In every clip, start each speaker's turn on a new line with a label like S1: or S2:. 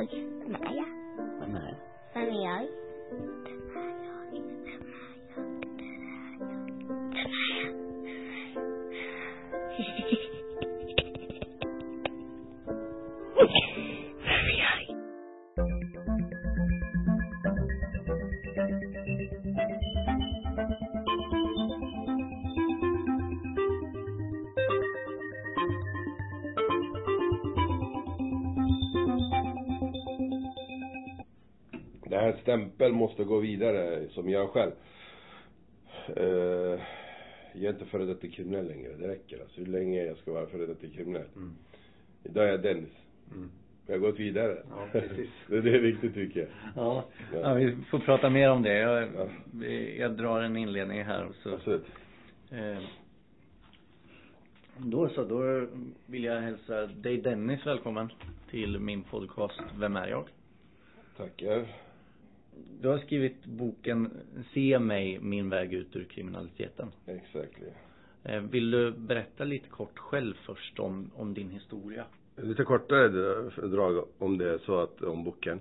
S1: 我干嘛呀？Som jag själv. Eh, jag är inte före detta kriminell längre, det räcker alltså. Hur länge jag ska vara före detta kriminell?
S2: Mm.
S1: Idag är jag Dennis.
S2: Mm.
S1: Jag har gått vidare.
S2: Ja, precis.
S1: det, är viktigt tycker jag.
S2: Ja.
S1: Ja.
S2: ja, vi får prata mer om det. Jag,
S1: Ja.
S2: jag drar en inledning här och så
S1: Absolut.
S2: Eh, då så, då vill jag hälsa dig Dennis välkommen till min podcast Vem är jag?
S1: Tackar.
S2: Du har skrivit boken Se mig, min väg ut ur kriminaliteten.
S1: Exactly.
S2: Eh, vill du berätta lite kort själv först om, om din historia?
S1: Lite kortare drag om det så att, om boken.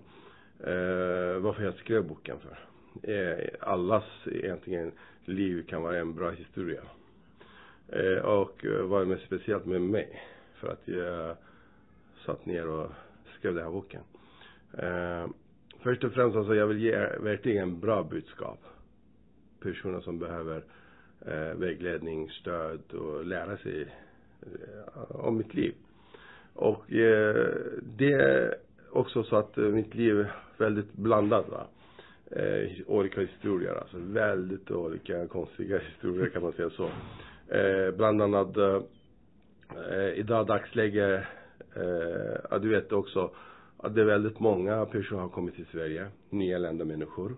S1: Eh, varför jag skrev boken för. Eh, allas egentligen liv kan vara en bra historia. Eh, och eh, vad är mest speciellt med mig? För att jag satt ner och skrev den här boken. Eh, först och främst alltså, jag vill ge verkligen bra budskap. Personer som behöver eh, vägledning, stöd och lära sig eh, om mitt liv. Och eh, det är också så att eh, mitt liv är väldigt blandat va. Eh, olika historier alltså. Väldigt olika konstiga historier kan man säga så. Eh, bland annat eh, eh, idag dagsläge, eh, ja, du vet också att det är väldigt många personer har kommit till Sverige. Nyanlända människor.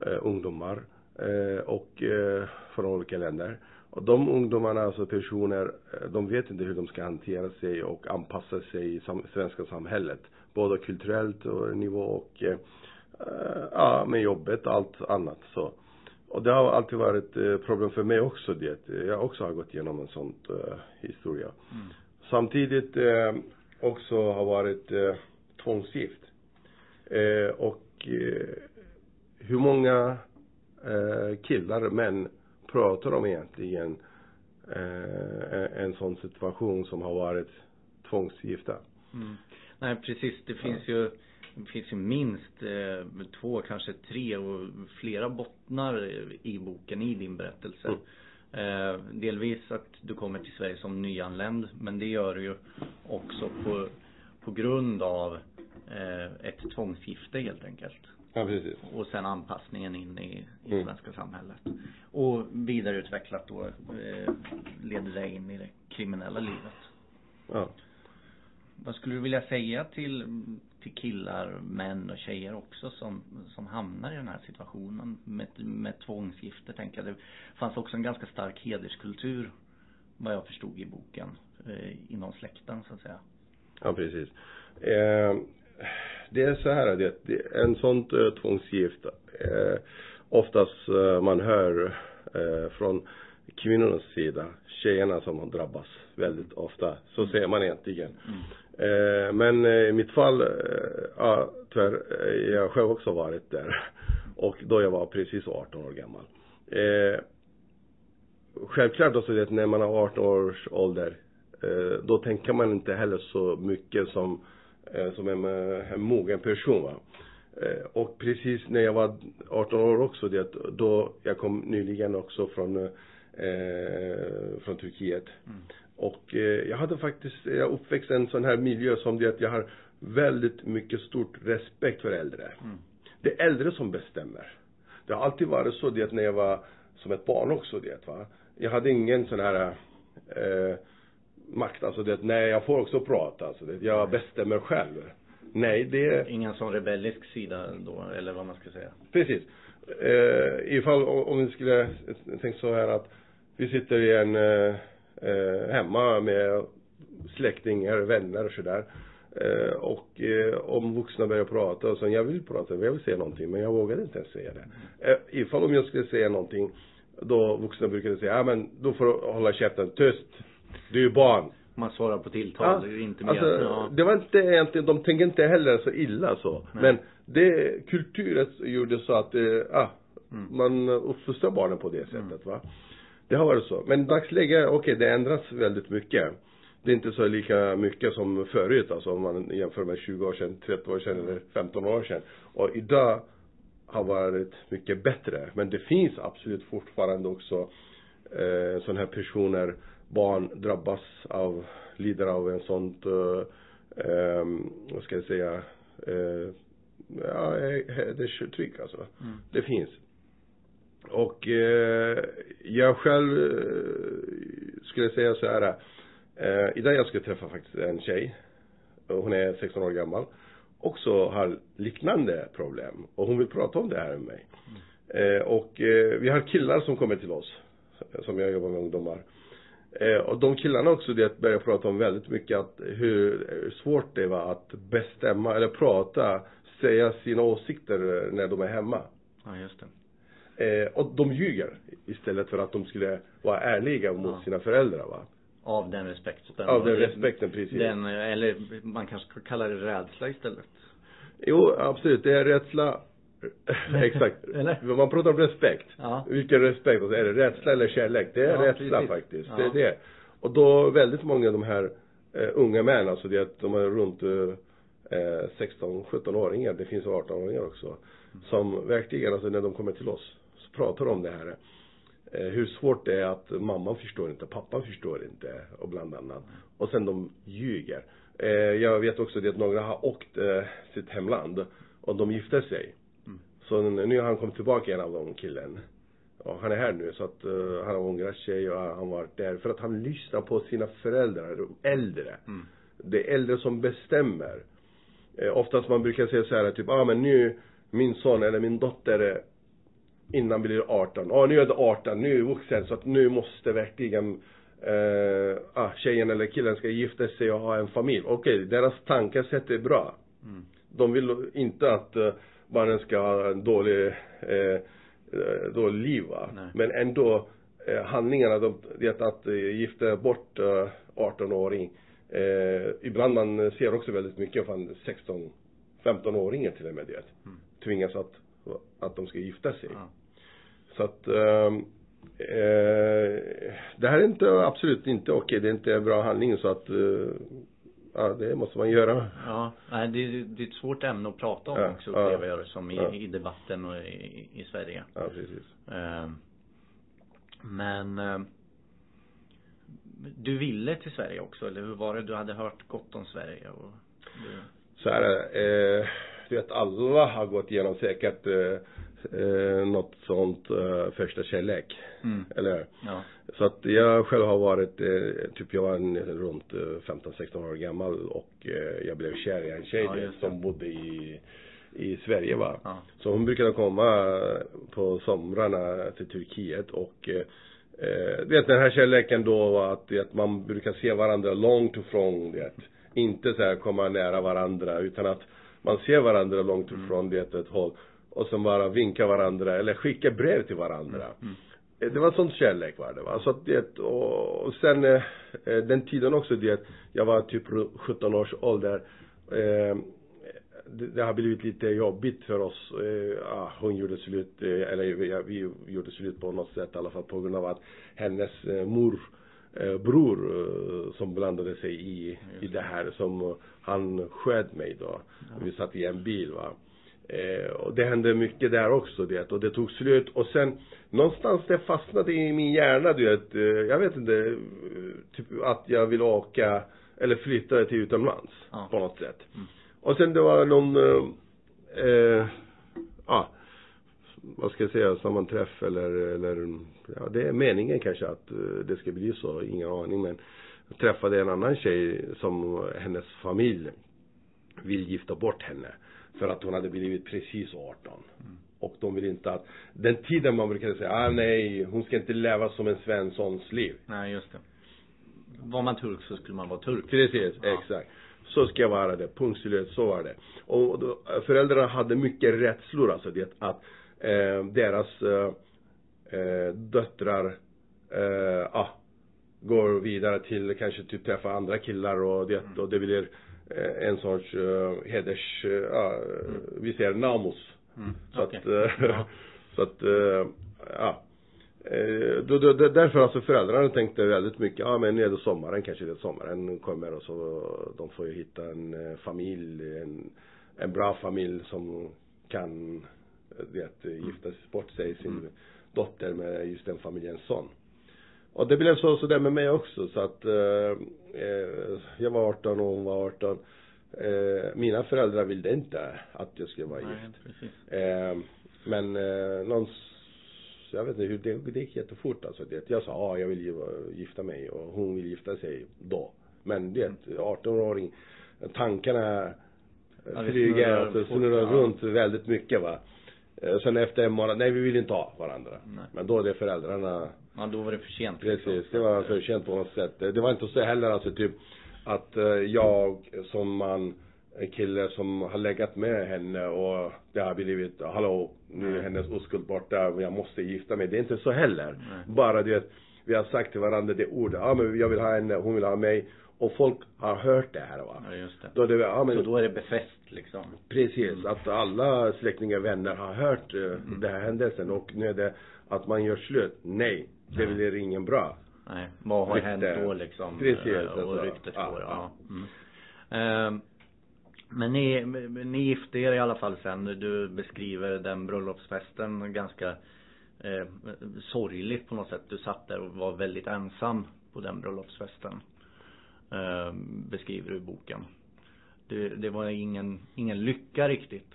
S1: Eh, ungdomar. Eh, och eh, från olika länder. Och de ungdomarna, alltså personer, eh, de vet inte hur de ska hantera sig och anpassa sig i sam- svenska samhället. Både kulturellt och nivå och eh, eh, ja, med jobbet och allt annat så. Och det har alltid varit eh, problem för mig också det. Jag också har gått igenom en sån eh, historia.
S2: Mm.
S1: Samtidigt också har varit eh, tvångsgift. Eh, och eh, hur många eh, killar, män pratar om egentligen eh, en- sån situation som har varit tvångsgifta?
S2: Mm. Nej precis, det finns ju det finns ju minst eh, två, kanske tre och flera bottnar i boken, i din berättelse.
S1: Mm.
S2: Eh, delvis att du kommer till Sverige som nyanländ, men det gör du ju också på, på grund av ett tvångsgifte helt enkelt.
S1: Ja, precis.
S2: Och sen anpassningen in i, i
S1: Mm.
S2: svenska samhället. Och vidareutvecklat då eh, leder dig in i det kriminella livet.
S1: Ja.
S2: Vad skulle du vilja säga till, till killar, män och tjejer också som, som hamnar i den här situationen med, med tvångsgifte tänker jag. Det fanns också en ganska stark hederskultur vad jag förstod i boken eh, inom släkten så att säga.
S1: Ja, precis. Eh, det är så här att det, en sånt eh, tvångsgift, eh, oftast eh, man hör eh, från kvinnornas sida, tjejerna som har drabbats väldigt ofta. Så säger man egentligen. Eh, men eh, i mitt fall, eh, ja tyvärr, jag har själv också varit där. Och då jag var precis 18 år gammal. Eh, självklart också det när man har 18 års ålder, eh, då tänker man inte heller så mycket som, som en, eh, en mogen person va. Eh, och precis när jag var 18 år också, det, då jag kom nyligen också från, eh, från Turkiet.
S2: Mm.
S1: Och eh, jag hade faktiskt, jag uppväxt i en sån här miljö som det att jag har väldigt mycket stort respekt för äldre.
S2: Mm.
S1: Det är äldre som bestämmer. Det har alltid varit så det när jag var som ett barn också det va. Jag hade ingen sån här eh, makt, alltså det nej jag får också prata, alltså det, jag bestämmer själv. Nej, det
S2: Ingen sån rebellisk sida då, eller vad man ska säga.
S1: Precis. Eh, ifall om vi skulle tänka så här att vi sitter i en eh, eh, hemma med släktingar, vänner och sådär. Eh, och eh, om vuxna börjar prata och så jag vill prata, jag vill säga någonting men jag vågade inte ens säga det. Eh, ifall om jag skulle säga någonting då vuxna brukade säga, ja men då får du hålla käften tyst. Det är ju barn.
S2: Man svarar på tilltal, det är inte mer.
S1: alltså,
S2: ja.
S1: det var inte egentligen, de tänkte inte heller så illa så.
S2: Nej.
S1: Men det, kulturen gjorde så att, eh, ah,
S2: Mm.
S1: man uppfostrar barnen på det sättet va. Det har varit så. Men dagsläget, okej det ändras väldigt mycket. Det är inte så lika mycket som förut alltså om man jämför med 20 år sedan, 30 år sedan eller 15 år sedan. Och idag har varit mycket bättre. Men det finns absolut fortfarande också eh, sådana här personer, barn drabbas av, lider av en sånt, eh, eh, vad ska jag säga, eh, ja, eh, det är tryck alltså.
S2: Mm.
S1: Det finns. Och eh, jag själv eh, skulle säga så här. Eh, idag jag ska träffa faktiskt en tjej. Hon är 16 år gammal. Också har liknande problem. Och hon vill prata om det här med mig. Eh, och eh, vi har killar som kommer till oss. Som jag jobbar med ungdomar. Eh, och de killarna också det börjar prata om väldigt mycket att hur svårt det var att bestämma eller prata, säga sina åsikter när de är hemma.
S2: ja, just det.
S1: Eh, och de ljuger istället för att de skulle vara ärliga mot
S2: Ja.
S1: sina föräldrar va.
S2: Av den respekten.
S1: Av den respekten, precis.
S2: Den, eller man kanske ska kalla det rädsla istället.
S1: Jo, absolut. Det är rädsla. Exakt.
S2: Eller?
S1: Man pratar om respekt.
S2: Ja.
S1: Vilken respekt? Alltså, är det rädsla eller kärlek? Det är
S2: Ja,
S1: rädsla
S2: precis.
S1: faktiskt.
S2: Ja.
S1: Det är det. Och då väldigt många av de här eh, unga män, alltså det att de är runt eh, 16, 17-åringar. Det finns 18-åringar också. Som verkligen, alltså när de kommer till oss, så pratar de om det här. Eh, hur svårt det är att mamman förstår inte, pappan förstår inte och bland annat. Och sen de ljuger. Eh, jag vet också det att några har åkt eh, sitt hemland och de gifte sig. Så nu har han kommit tillbaka en av de killen. Och han är här nu så att eh, han har ångrat sig och han varit där. För att han lyssnar på sina föräldrar, de äldre.
S2: Mm.
S1: Det är äldre som bestämmer. Eh, oftast man brukar säga så här typ, ah men nu, min son eller min dotter eh, innan blir 18. Ja, ah, nu är det 18, nu är det vuxen så att nu måste verkligen eh, ah, tjejen eller killen ska gifta sig och ha en familj. Okej, deras tankesätt är bra.
S2: Mm.
S1: De vill inte att eh, barnen ska ha en dålig, eh, eh, dålig liv va.
S2: Nej.
S1: Men ändå eh, handlingarna, de, det att eh, gifta bort eh, 18-åring. Eh, ibland man ser också väldigt mycket från 16, 15-åringar till och med det.
S2: Mm.
S1: Tvingas att, att de ska gifta sig.
S2: Ja.
S1: Så att ehm, eh, det här är inte, absolut inte okej, det är inte en bra handling så att eh, ja, det måste man göra.
S2: Ja, nej, det, är- det är ett svårt ämne att prata om
S1: Ja,
S2: också
S1: ja,
S2: upplever jag det som i,
S1: ja.
S2: i debatten och i, i Sverige.
S1: Ja, precis.
S2: Eh, Men eh, du ville till Sverige också, eller hur var det? Du hade hört gott om Sverige och du,
S1: Så är det. Eh, du vet, alla har gått igenom säkert eh, eh, något sånt eh, första kärlek.
S2: mm.
S1: Eller
S2: Ja.
S1: Så att jag själv har varit, eh, typ jag var en, runt eh, 15-16 år gammal och eh, jag blev kär i en tjej
S2: Ja,
S1: som bodde i, i Sverige va.
S2: Ja.
S1: Så hon brukade komma på somrarna till Turkiet och eh, eh, vet den här kärleken då var att, vet, man brukar se varandra långt ifrån det. Inte så här komma nära varandra utan att man ser varandra långt
S2: Mm.
S1: ifrån det ett håll och sen bara vinka varandra eller skicka brev till varandra.
S2: Mm.
S1: Eh, Det var sån kärlek var det va. Så att det, och, och sen eh, eh, den tiden också det, jag var typ ru- 17 års ålder. Eh, det, det har blivit lite jobbigt för oss. Eh, ja, hon gjorde slut, eller vi, vi gjorde slut på något sätt i alla fall på grund av att hennes mor bror som blandade sig i, i det här som han sköt mig då. Vi satt i en bil va. Eh, och det hände mycket där också det och det tog slut och sen någonstans det fastnade i min hjärna du vet, eh, jag vet inte, eh, typ att jag vill åka eller flytta till utomlands
S2: Ja.
S1: på något sätt.
S2: Mm.
S1: Och sen det var någon, eh, eh, ja, vad ska jag säga, sammanträff eller, eller, ja det är meningen kanske att eh, det ska bli så, ingen aning men jag träffade en annan tjej som hennes familj vill gifta bort henne. För att hon hade blivit precis 18. Och de vill inte att, den tiden man brukade säga, ah nej, hon ska inte leva som en svenssons liv.
S2: Nej, just det. Var man turk så skulle man vara turk.
S1: Precis,
S2: Ja.
S1: exakt. Så ska jag vara det, punkt slut, så var det. Och då, föräldrarna hade mycket rädslor alltså, det att eh, deras eh, eh, döttrar, eh, ah, går vidare till kanske typ träffa andra killar och det,
S2: Mm.
S1: och det blir en sorts uh, heders, uh, ja, vi säger namus.
S2: Mm.
S1: Så
S2: Okej.
S1: att, eh,
S2: Ja.
S1: så att, eh, ja. Eh, då, då, därför alltså föräldrarna tänkte väldigt mycket, ja men nu är det sommaren, kanske det är sommaren kommer och så de får ju hitta en eh, familj, en, en bra familj som kan, eh, vet, gifta bort sig sin
S2: Mm.
S1: dotter med just den familjens son. Och det blev så, så där med mig också så att eh, eh, jag var 18 och hon var 18. Eh, mina föräldrar ville inte att jag skulle vara
S2: Nej,
S1: gift.
S2: precis.
S1: Eh, men eh, någon, jag vet inte hur, det, det gick jättefort alltså. Det, jag sa, ja jag vill ju eh, gifta mig och hon vill gifta sig då. Men det, 18-åring, tankarna
S2: Ja,
S1: flyger,
S2: fort,
S1: snurrar
S2: ja.
S1: runt väldigt mycket va. Eh, Sen efter en månad, nej vi vill inte ha varandra.
S2: Nej.
S1: Men då är det föräldrarna
S2: Ja, då var det för sent.
S1: Precis,
S2: liksom.
S1: det var för sent på något sätt. Det var inte så heller alltså typ att eh, jag som man, en kille som har legat med henne och det har blivit, hallå, nu är hennes oskuld borta, jag måste gifta mig. Det är inte så heller.
S2: Nej.
S1: Bara det, vi har sagt till varandra det ordet, ja men jag vill ha henne, hon vill ha mig. Och folk har hört det här va.
S2: Ja, just det.
S1: Då det, ja men
S2: Så då är det befäst liksom.
S1: Precis, att alla släktingar vänner har hört eh,
S2: Mm.
S1: den här händelsen och nu är det att man gör slut. Nej, det blir ingen bra.
S2: Nej, vad har
S1: Rykte.
S2: hänt då liksom?
S1: Precis,
S2: Eh, Och
S1: alltså.
S2: ryktet går, ja.
S1: ja.
S2: Mm. Ehm, Men ni, ni gifte er i alla fall sen. Du beskriver den bröllopsfesten ganska eh, sorgligt på något sätt. Du satt där och var väldigt ensam på den bröllopsfesten. Eh, beskriver du i boken. Det, det var ingen, ingen lycka riktigt.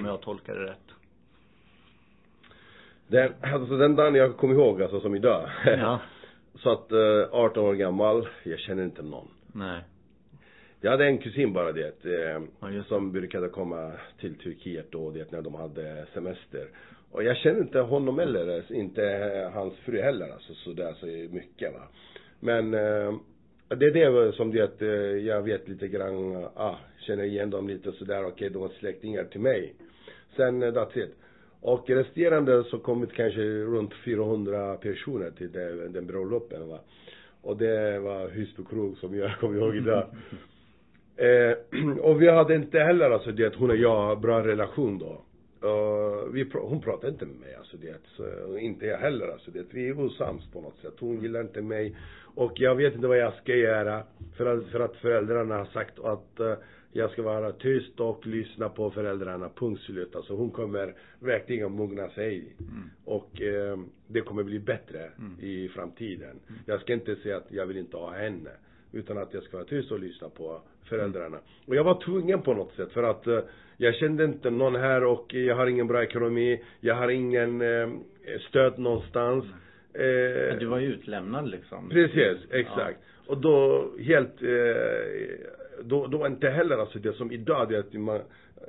S2: Om jag tolkar det rätt.
S1: Den, alltså den dagen jag kommer ihåg, alltså som idag.
S2: Ja.
S1: Så att, eh, 18 år gammal, jag känner inte någon.
S2: Nej.
S1: Jag hade en kusin bara det, eh,
S2: Ja,
S1: som brukade komma till Turkiet då, det när de hade semester. Och jag känner inte honom heller, inte hans fru heller alltså sådär så mycket va. Men eh, det är det som det, eh, jag vet lite grann, ah, känner igen dem lite sådär, okej de var släktingar till mig. Sen, eh, that's it. Och resterande så kommit kanske runt 400 personer till den, den bröllopen va. Och det var Husby krog som jag kommer ihåg idag. Eh, och vi hade inte heller alltså det, hon och jag, bra relation då. Och vi, hon pratade inte med mig alltså det, så, inte jag heller alltså det. Vi är osams på något sätt. Hon gillar inte mig. Och jag vet inte vad jag ska göra. För att, för att föräldrarna har sagt att eh, jag ska vara tyst och lyssna på föräldrarna, punkt slut. Alltså hon kommer verkligen mogna sig.
S2: Mm.
S1: Och eh, det kommer bli bättre
S2: Mm.
S1: i framtiden. Jag ska inte säga att jag vill inte ha henne. Utan att jag ska vara tyst och lyssna på föräldrarna. Och jag var tvungen på något sätt för att eh, jag kände inte någon här och jag har ingen bra ekonomi. Jag har ingen eh, stöd någonstans. Eh,
S2: Men du var ju utlämnad liksom.
S1: Precis, exakt. Och då helt, eh, då, då inte heller alltså det som idag, det att man,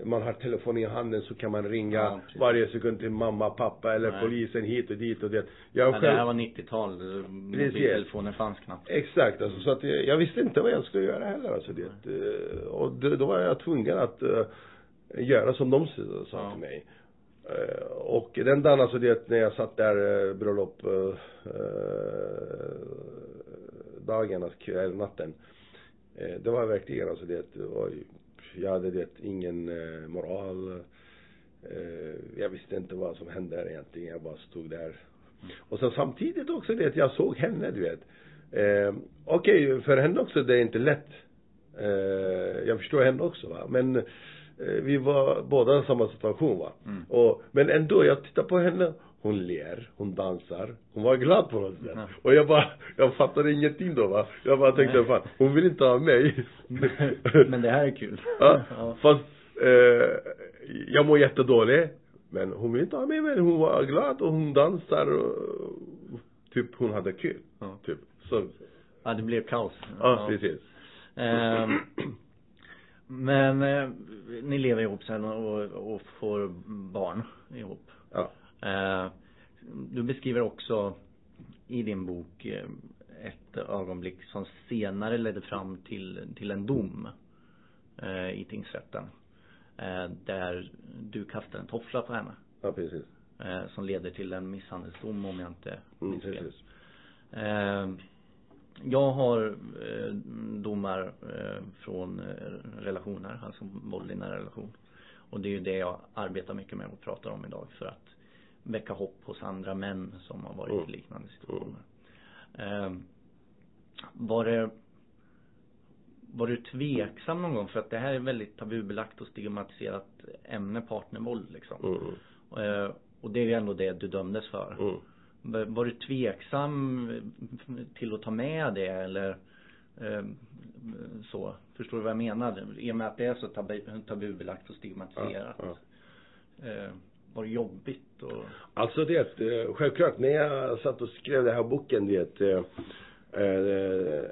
S1: man har telefon i handen så kan man ringa
S2: Ja,
S1: varje sekund till mamma, pappa eller
S2: Nej.
S1: polisen hit och dit och det. Jag
S2: Ja,
S1: själv,
S2: det här var 90-tal. Mobiltelefonen fanns knappt.
S1: Exakt, alltså, så att jag, jag visste inte vad jag skulle göra heller alltså det. Eh, Och det, då var jag tvungen att uh, göra som de sa
S2: Ja.
S1: till mig. Eh, och den dagen alltså det, när jag satt där uh, bröllop, uh, dagen, alltså, kv- eller natten. Eh, det var verkligen alltså det, var, jag hade det, ingen eh, moral. Eh, jag visste inte vad som hände där egentligen, jag bara stod där. Och så samtidigt också det jag såg henne, du vet. Eh, Okej, för henne också det är inte lätt. Eh, jag förstår henne också va, men eh, vi var båda i samma situation va.
S2: Mm.
S1: Och, men ändå, jag tittar på henne, hon ler, hon dansar, hon var glad på något sätt.
S2: Ja.
S1: Och jag bara, jag fattade ingenting då va. Jag bara tänkte,
S2: Nej.
S1: fan, hon vill inte ha mig.
S2: Men det här är kul.
S1: Ja,
S2: Ja.
S1: fast eh, jag mår jättedåligt. Men hon vill inte ha mig men hon var glad och hon dansar och typ hon hade kul.
S2: Ja.
S1: Typ. Så,
S2: Ja, det blev kaos.
S1: ja, precis.
S2: Ehm, men eh, ni lever ihop sen och, och får barn ihop.
S1: Ja.
S2: Eh, du beskriver också i din bok eh, ett ögonblick som senare ledde fram till, till en dom eh, i tingsrätten. Eh, där du kastar en toffla på henne.
S1: Ja, precis.
S2: Eh, som leder till en misshandelsdom om jag inte
S1: Mm,
S2: minns fel.
S1: precis.
S2: Eh, jag har eh, domar från relationer, alltså våld i nära relation. Och det är ju det jag arbetar mycket med och pratar om idag för att väcka hopp hos andra män som har varit
S1: Mm.
S2: i liknande situationer. Eh, var det var du tveksam någon gång? För att det här är väldigt tabubelagt och stigmatiserat ämne, partnervåld liksom.
S1: Mm.
S2: Eh, och det är ju ändå det du dömdes för.
S1: Mm.
S2: Var- Var du tveksam till att ta med det eller eh, så? Förstår du vad jag menar? I och med att det är så tabu, tabubelagt och stigmatiserat.
S1: Ja,
S2: Eh, var det jobbigt och
S1: Alltså det, eh, självklart, när jag satt och skrev den här boken, det, eh, eh,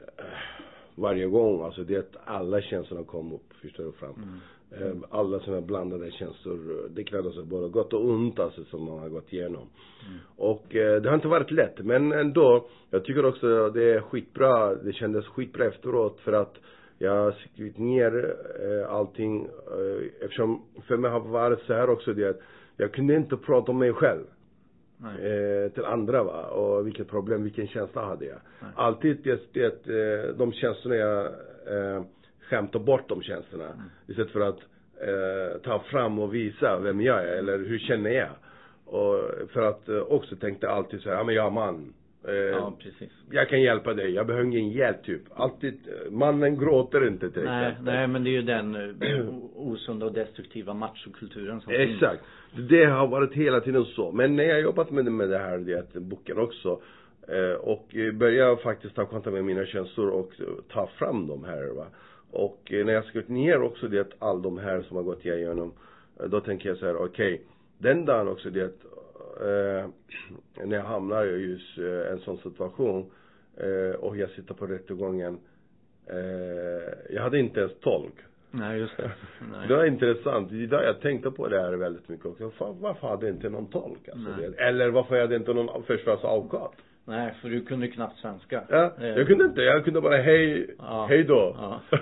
S1: varje gång, alltså det, alla känslorna kom upp, förstår du, fram. Eh, Alla sådana blandade känslor, det alltså både gott och ont alltså som man har gått igenom. Och eh, det har inte varit lätt, men ändå, jag tycker också det är skitbra, det kändes skitbra efteråt för att jag har skrivit ner eh, allting, eh, eftersom för mig har varit så här också det att jag kunde inte prata om mig själv eh, till andra va, och vilket problem, vilken känsla hade jag.
S2: Nej.
S1: Alltid det, det, eh, de känslorna jag eh, skämtar bort de känslorna.
S2: Mm.
S1: Istället för att eh, ta fram och visa vem jag är, eller hur känner jag. Och för att eh, också tänkte alltid så här, ja men jag är man. Eh,
S2: Ja, precis.
S1: jag kan hjälpa dig, jag behöver ingen hjälp typ. Alltid, eh, mannen gråter inte till
S2: Nej,
S1: exempel.
S2: nej men det är ju den eh, osunda och destruktiva machokulturen som finns.
S1: Exakt. Det har varit hela tiden så. Men när jag jobbat med, med det här, det boken också. Eh, och eh, började faktiskt ta kontakt med mina känslor och ta fram de här va. Och när jag skrivit ner också det, all de här som har gått igenom. Då tänker jag så här, okej. den dagen också det, eh, när jag hamnar i just eh, en sån situation. Eh, och jag sitter på rättegången. Eh, jag hade inte ens tolk.
S2: Nej, just det. Nej.
S1: Det var intressant. Idag jag tänkte på det här väldigt mycket också. Fan, varför hade jag inte någon tolk? Alltså,
S2: Nej.
S1: det? Eller varför hade jag inte någon försvarsadvokat?
S2: Nej, för du kunde knappt svenska.
S1: Ja, jag kunde inte. Jag kunde bara hej,
S2: Ja.
S1: hej då.
S2: Ja.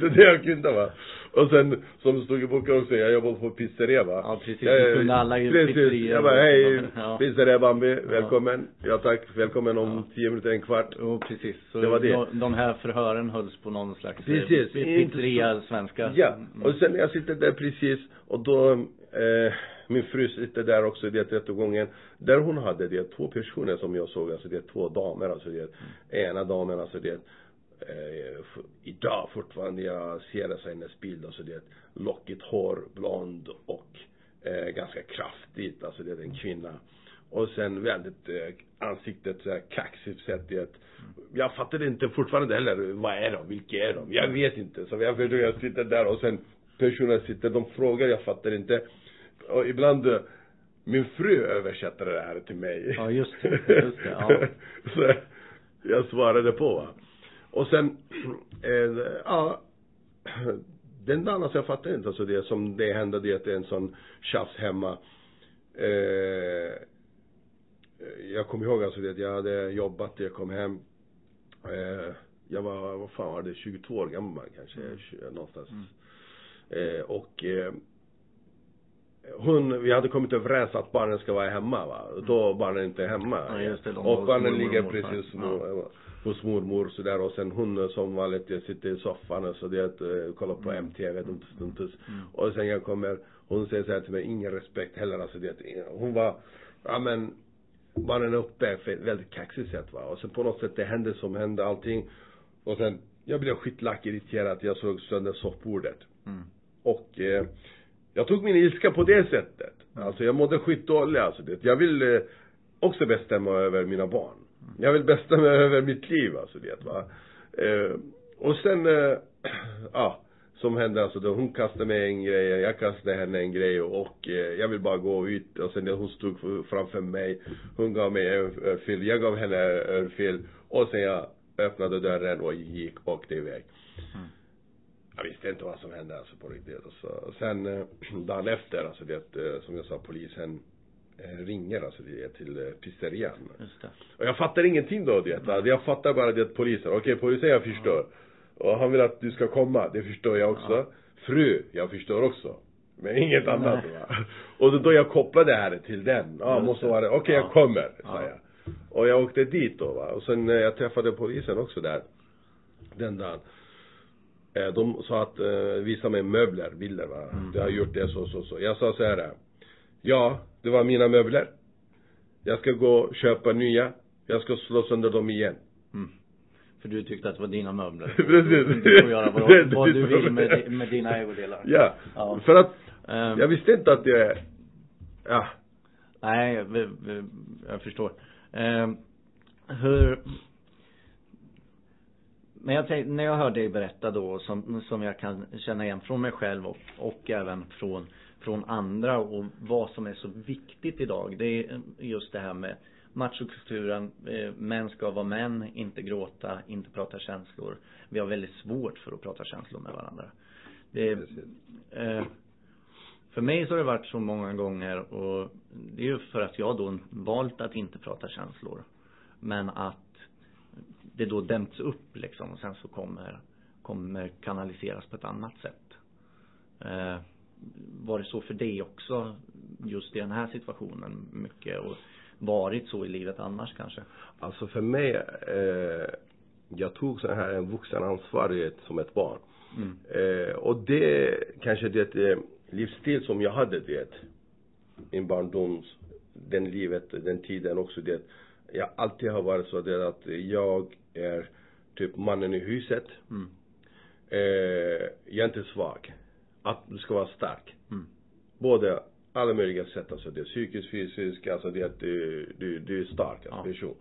S1: det är det jag kunde va. Och sen, som det stod i boken också, jag jobbade på pizzeria va.
S2: Ja, precis.
S1: Jag,
S2: kunde alla
S1: Precis. Jag bara, hej,
S2: Ja.
S1: pizzeria Bambi, välkommen. Ja tack, välkommen om
S2: Ja.
S1: tio minuter, en kvart.
S2: Jo, precis. Så
S1: Det var det.
S2: De, de här förhören hölls på någon slags eh,
S1: Precis.
S2: pizzeria svenska.
S1: Ja,
S2: Mm.
S1: och sen när jag sitter där precis och då, eh, min fru sitter där också i det rättegången. Där hon hade det två personer som jag såg, alltså det är två damer, alltså det ena damen, alltså det eh, idag fortfarande jag ser det så hennes bild, alltså det lockigt hår, blond och eh, ganska kraftigt, alltså det är en kvinna. Och sen väldigt eh, ansiktet så här kaxigt sätt det jag fattade inte fortfarande heller, vad är de, vilka är de? Jag vet inte. Så jag jag sitter där och sen personer sitter, de frågar, jag fattar inte. Och ibland, eh, min fru översätter det här till mig.
S2: Ja, just det. Just det, ja.
S1: så jag svarade på va. Och sen, eh, ja, den dagen alltså jag fattar inte alltså det som det hände det att det är en sån tjafs hemma. Eh, jag kommer ihåg alltså det att jag hade jobbat, jag kom hem. Eh, jag var, vad fan var det, 22 år gammal kanske,
S2: Mm.
S1: 20, någonstans.
S2: Mm.
S1: Eh, och eh, hon, vi hade kommit överens att barnen ska vara hemma va. Då barnen inte är hemma.
S2: Ja, just det,
S1: och barnen ligger precis mor, hos mormor sådär och sen hon som vanligt jag sitter i soffan och så det att eh, kollar på
S2: Mm.
S1: MTV, duntus, duntus.
S2: Mm.
S1: Och sen jag kommer, hon säger så här till mig, ingen respekt heller alltså det, hon var, ja men barnen är uppe på ett väldigt kaxigt sätt va. Och sen på något sätt det hände som hände allting. Och sen, jag blev skitlack irriterad, jag såg sönder soffbordet.
S2: Mm.
S1: Och eh, jag tog min ilska på det sättet. Alltså jag mådde skitdåligt alltså. Det. Jag vill eh, också bestämma över mina barn. Jag vill bestämma över mitt liv alltså det va. Eh, och sen, eh, ja. Som hände alltså då hon kastade mig en grej, jag kastade henne en grej och eh, jag vill bara gå ut och sen hon stod framför mig, hon gav mig en örfil, jag gav henne en örfil och sen jag öppnade dörren och gick och åkte iväg.
S2: Mm.
S1: Jag visste inte vad som hände alltså på riktigt. Och så, och sen eh, dagen efter, alltså det, eh, som jag sa, polisen ringer alltså det till eh, pizzerian.
S2: Just det.
S1: Och jag fattar ingenting då det. Jag fattar bara det att polisen, okej polisen jag förstår. Och han vill att du ska komma, det förstår jag också.
S2: Ja.
S1: Fru, jag förstår också. Men inget annat va. Och då, då jag kopplade det här till den. Ja,
S2: Just
S1: måste
S2: det.
S1: vara. Okej
S2: Ja.
S1: jag kommer, sa
S2: Ja.
S1: jag. Och jag åkte dit då va. Och sen eh, jag träffade polisen också där. Den dagen. Eh, de sa att, eh, visa mig möbler, bilder va.
S2: Mm.
S1: Du har gjort det så, så, så. Jag sa så här. Ja, det var mina möbler. Jag ska gå och köpa nya. Jag ska slå sönder dem igen.
S2: Mm. För du tyckte att det var dina möbler.
S1: Precis.
S2: Du får göra vad,
S1: är
S2: du vill med, med dina ägodelar.
S1: Ja.
S2: Ja.
S1: För att,
S2: Ehm,
S1: jag visste inte att det, ja.
S2: Nej, jag förstår. Ehm, hur men jag tänkte, när jag hör dig berätta då som, som jag kan känna igen från mig själv och, och även från, från andra och vad som är så viktigt idag. Det är just det här med machokulturen. Eh, män ska vara män, inte gråta, inte prata känslor. Vi har väldigt svårt för att prata känslor med varandra. Det eh, för mig så har det varit så många gånger och det är ju för att jag då valt att inte prata känslor. Men att det då dämts upp liksom och sen så kommer, kommer kanaliseras på ett annat sätt. Eh, var det så för dig också just i den här situationen mycket och varit så i livet annars kanske?
S1: Alltså för mig, eh, jag tog så här en vuxen ansvarighet som ett barn.
S2: Mm.
S1: Eh, och det kanske det eh, livsstil som jag hade det. Min barndoms, den livet, den tiden också det. Jag alltid har varit så det att jag är typ mannen i huset.
S2: Mm.
S1: Eh, jag är inte svag. Att du ska vara stark.
S2: Mm.
S1: Både alla möjliga sätt, alltså det är psykiskt, fysiskt, alltså det att du, du, du är stark alltså,
S2: Ja.
S1: person.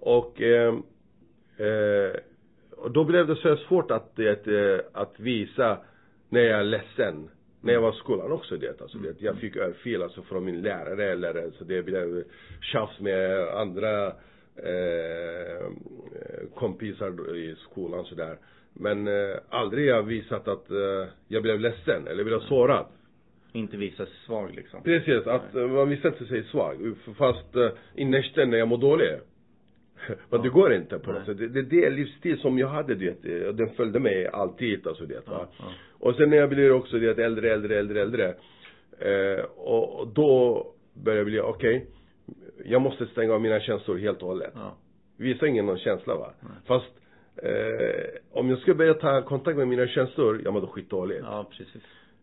S1: Och, eh, eh, och då blev det så svårt att, det, eh, att visa när jag är ledsen. När jag var i skolan också det, alltså det, jag fick örfil alltså från min lärare eller alltså det blev tjafs med andra eh, kompisar i skolan sådär. Men eh, aldrig jag visat att eh, jag blev ledsen eller blev sårad.
S2: Inte visa sig svag liksom.
S1: Precis, att eh, man visar inte sig svag. Fast uh, innerst inne jag mår dålig. Men det går inte på något
S2: Nej.
S1: sätt. Det, det är livsstil som jag hade det. eh, Den följde mig alltid alltså det va.
S2: Ja, ja.
S1: Och sen när jag blir också det äldre, äldre, äldre, äldre. Eh, och, då börjar jag bli, okej. Jag måste stänga av mina känslor helt och hållet.
S2: Ja.
S1: Visa ingen någon känsla va.
S2: Nej.
S1: Fast eh, om jag ska börja ta kontakt med mina känslor, jag mår då skitdåligt.
S2: Ja, precis.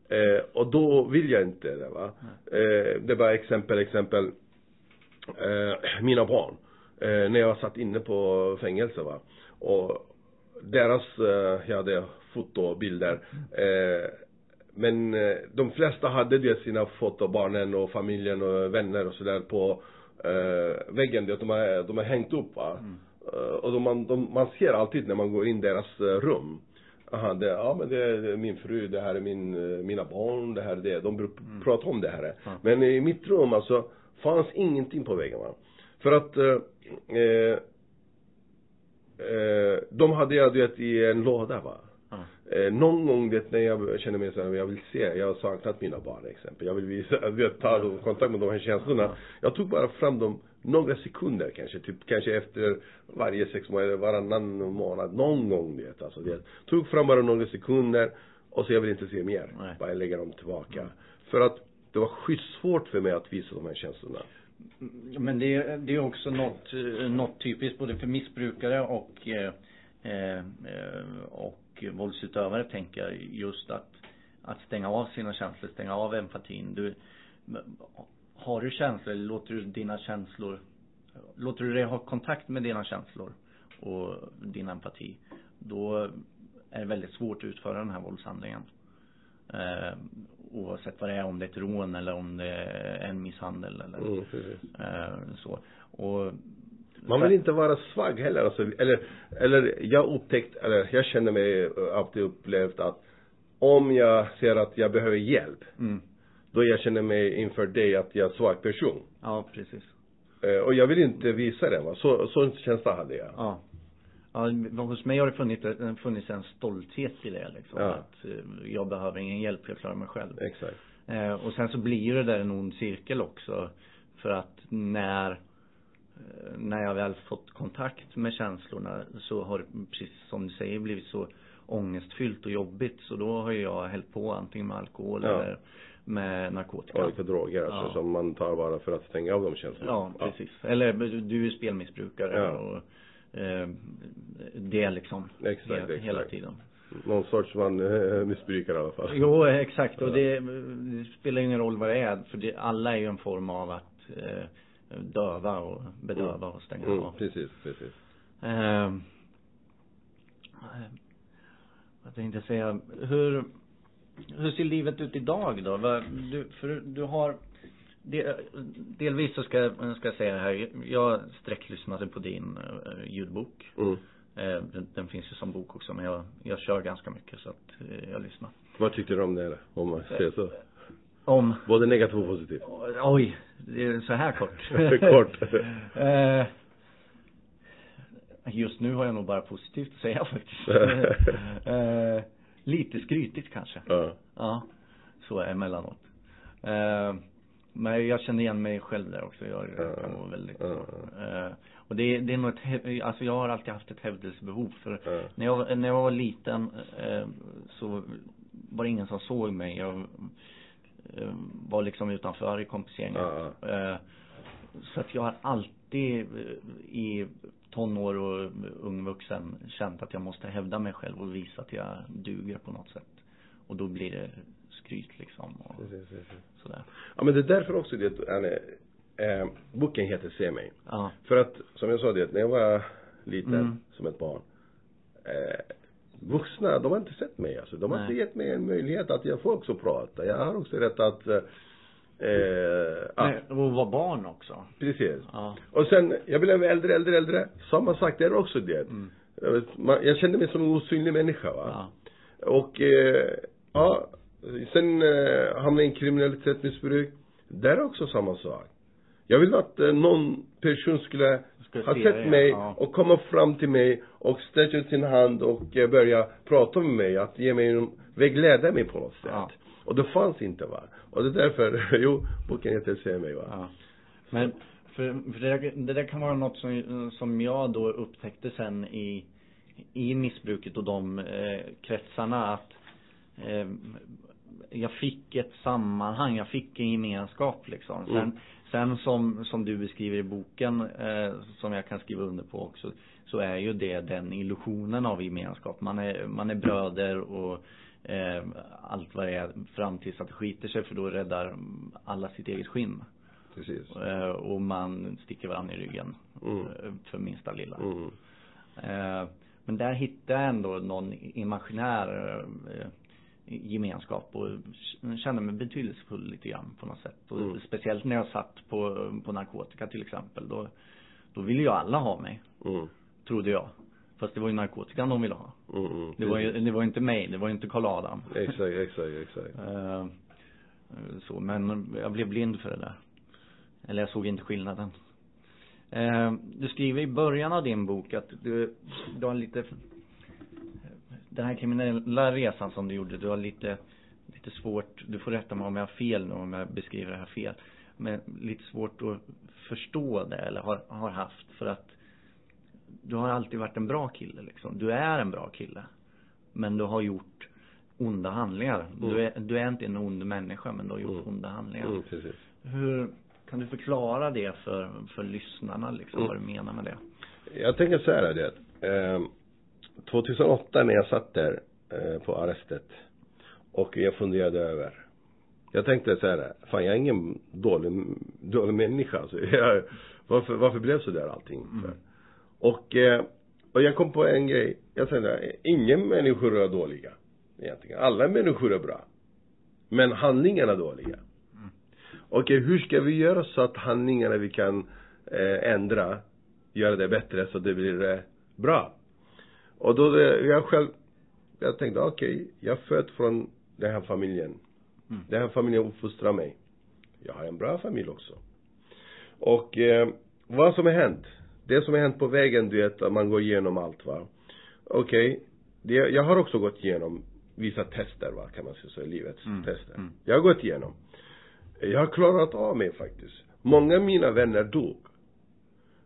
S1: Eh, och då vill jag inte det va. Eh, det var exempel, exempel. Eh, mina barn. Eh, när jag satt inne på fängelse va. Och deras, eh, jag hade fotobilder. Eh, men eh, de flesta hade det sina foto, barnen och familjen och vänner och sådär på eh, väggen. Det, de, har, de har hängt upp va. Eh, och de, man, de, man ser alltid när man går in i deras eh, rum. Aha, det, ja men det är min fru, det här är min, eh, mina barn, det här är det. De brukar prata om det här.
S2: Ja.
S1: Men i mitt rum alltså, fanns ingenting på väggen va. För att eh, eh, de hade jag det i en låda va. Eh, någon gång det när jag känner mig så här, jag vill se, jag har saknat mina barn exempel. Jag vill visa, jag vill ta dem, kontakt med de här känslorna.
S2: Ja.
S1: Jag tog bara fram dem några sekunder kanske, typ kanske efter varje sex månader, varannan månad, någon gång det alltså det. Tog fram bara några sekunder och så jag vill inte se mer.
S2: Nej.
S1: Bara lägga dem tillbaka. För att det var skitsvårt för mig att visa de här känslorna.
S2: Men det, är- det är också något, något typiskt både för missbrukare och eh, eh, eh, och våldsutövare tänker jag just att att stänga av sina känslor, stänga av empatin. Du, har du känslor eller låter du dina känslor låter du dig ha kontakt med dina känslor och din empati då är det väldigt svårt att utföra den här våldshandlingen. Eh, oavsett vad det är, om det är ett rån eller om det är en misshandel eller
S1: Mm,
S2: eh, så. Och
S1: Man vill inte vara svag heller alltså, eller, eller jag upptäckt, eller jag känner mig eh, alltid upplevt att om jag ser att jag behöver hjälp,
S2: Mm.
S1: då jag känner mig inför dig att jag är svag person.
S2: Ja, precis.
S1: Eh, och jag vill inte visa det va, så, sån känsla hade jag.
S2: Ja. Ja, hos mig har det funnits, funnits en stolthet i det liksom.
S1: Ja.
S2: Att eh, jag behöver ingen hjälp, jag klarar mig själv.
S1: Exakt.
S2: Eh, och sen så blir det där en ond cirkel också. För att när när jag väl fått kontakt med känslorna så har det, precis som du säger, blivit så ångestfyllt och jobbigt. Så då har jag hällt på antingen med alkohol
S1: Ja.
S2: eller med narkotika.
S1: Olika droger alltså,
S2: Ja.
S1: som man tar bara för att stänga av de känslorna.
S2: Ja, precis. Eller du är spelmissbrukare
S1: Ja.
S2: och eh, det är liksom
S1: Exakt,
S2: he-
S1: exakt.
S2: hela tiden.
S1: Någon sorts man eh, missbrukar i alla fall.
S2: Jo, exakt. Och
S1: Ja.
S2: det, det spelar ingen roll vad det är. För det, alla är ju en form av att eh, döva och bedöva och stänga
S1: Mm,
S2: av.
S1: precis, precis.
S2: Eh, vad tänkte jag säga? Hur, hur ser livet ut idag då? Du, för du har del, delvis så ska, ska jag säga det här. Jag sträcklyssnade på din eh, ljudbok.
S1: Mm.
S2: Eh, den, den finns ju som bok också men jag, jag kör ganska mycket så att eh, jag lyssnar.
S1: Vad tyckte du om det? Om man säger så?
S2: Om
S1: Både negativt och positivt.
S2: Oj, det är så här kort.
S1: Kort.
S2: eh, just nu har jag nog bara positivt att säga faktiskt. eh, lite skrytigt kanske.
S1: Ja.
S2: Ja, så är emellanåt. Eh, men jag känner igen mig själv där också. Jag
S1: Ja.
S2: kan vara väldigt så. Och det, det är nog ett, alltså jag har alltid haft ett hävdelsebehov. För när jag, när jag var liten eh, så var det ingen som såg mig. Jag var liksom utanför i kompisgänget.
S1: Ja,
S2: Eh, så att jag har alltid eh, i tonår och ung vuxen känt att jag måste hävda mig själv och visa att jag duger på något sätt. Och då blir det skryt liksom och
S1: Precis, precis.
S2: sådär.
S1: Ja men det är därför också det, Anne, eh, boken heter Se mig.
S2: Ja.
S1: För att, som jag sa det, när jag var liten,
S2: Mm.
S1: som ett barn. Eh, vuxna, de har inte sett mig alltså. De har
S2: Nej.
S1: inte gett mig en möjlighet att jag får också prata. Jag har också rätt att, eh, att
S2: och vara barn också.
S1: precis.
S2: Ja.
S1: Och sen, jag blev äldre, äldre, äldre. Samma sak där också det.
S2: Mm.
S1: Man, jag kände mig som en osynlig människa va.
S2: Ja.
S1: Och, eh, ja, sen eh, hamnade jag i kriminalitetsmissbruk. Där är också samma sak. Jag vill att eh, någon person skulle ha
S2: se
S1: sett mig
S2: ja.
S1: och komma fram till mig och sträcka ut sin hand och eh, börja prata med mig, att ge mig en, vägleda mig på något sätt.
S2: Ja.
S1: Och det fanns inte va. Och det är därför, jo, boken heter Se mig va.
S2: Ja. Men, för, för det, det där kan vara något som, som jag då upptäckte sen i, i missbruket och de eh, kretsarna att eh, jag fick ett sammanhang, jag fick en gemenskap liksom. Sen,
S1: Mm.
S2: Sen som, som du beskriver i boken, eh, som jag kan skriva under på också, så är ju det den illusionen av gemenskap. Man är, man är bröder och eh, allt vad det är fram tills att det skiter sig för då räddar alla sitt eget skinn.
S1: Precis.
S2: Eh, och man sticker varandra i ryggen
S1: Mm.
S2: eh, för minsta lilla.
S1: Mm.
S2: Eh, men där hittade jag ändå någon imaginär eh, gemenskap och kände mig betydelsefull lite grann på något sätt. Och
S1: Mm.
S2: speciellt när jag satt på, på narkotika till exempel. Då, då ville ju alla ha mig,
S1: Mm.
S2: trodde jag. Fast det var ju narkotikan de ville ha.
S1: Mm. Mm.
S2: Det var ju, det var inte mig, det var inte Karl Adam.
S1: Exakt, exakt, exakt.
S2: Eh, så, men jag blev blind för det där. Eller jag såg inte skillnaden. Eh, du skriver i början av din bok att du, du har lite den här kriminella resan som du gjorde, du har lite lite svårt, du får rätta mig om jag har fel nu om jag beskriver det här fel. Men lite svårt att förstå det eller har, har haft för att du har alltid varit en bra kille liksom. Du är en bra kille. Men du har gjort onda handlingar. Du, är, du är inte en ond människa men du har gjort
S1: Mm.
S2: onda handlingar.
S1: Mm, precis.
S2: Hur kan du förklara det för, för lyssnarna liksom,
S1: Mm.
S2: vad du menar med det?
S1: Jag tänker så här det. Eh, 2008 när jag satt där eh, på arrestet och jag funderade över. Jag tänkte så här, fan jag är ingen dålig, dålig människa alltså. Jag, varför, varför blev så där allting?
S2: Mm.
S1: Och, eh, och jag kom på en grej. Jag tänkte, ingen människor är dåliga. Egentligen. Alla människor är bra. Men handlingarna är dåliga. Okej, hur ska vi göra så att handlingarna vi kan eh, ändra, göra det bättre så det blir eh, bra? Och då, eh, jag själv, jag tänkte okej, jag är född från den här familjen.
S2: Mm.
S1: Den här familjen uppfostrar mig. Jag har en bra familj också. Och eh, vad som har hänt, det som har hänt på vägen, du vet, att man går igenom allt va. Okej, det, jag har också gått igenom vissa tester va, kan man säga så, livets
S2: Mm,
S1: tester.
S2: mm.
S1: Jag har gått igenom. Jag har klarat av mig faktiskt. Många av mina vänner dog.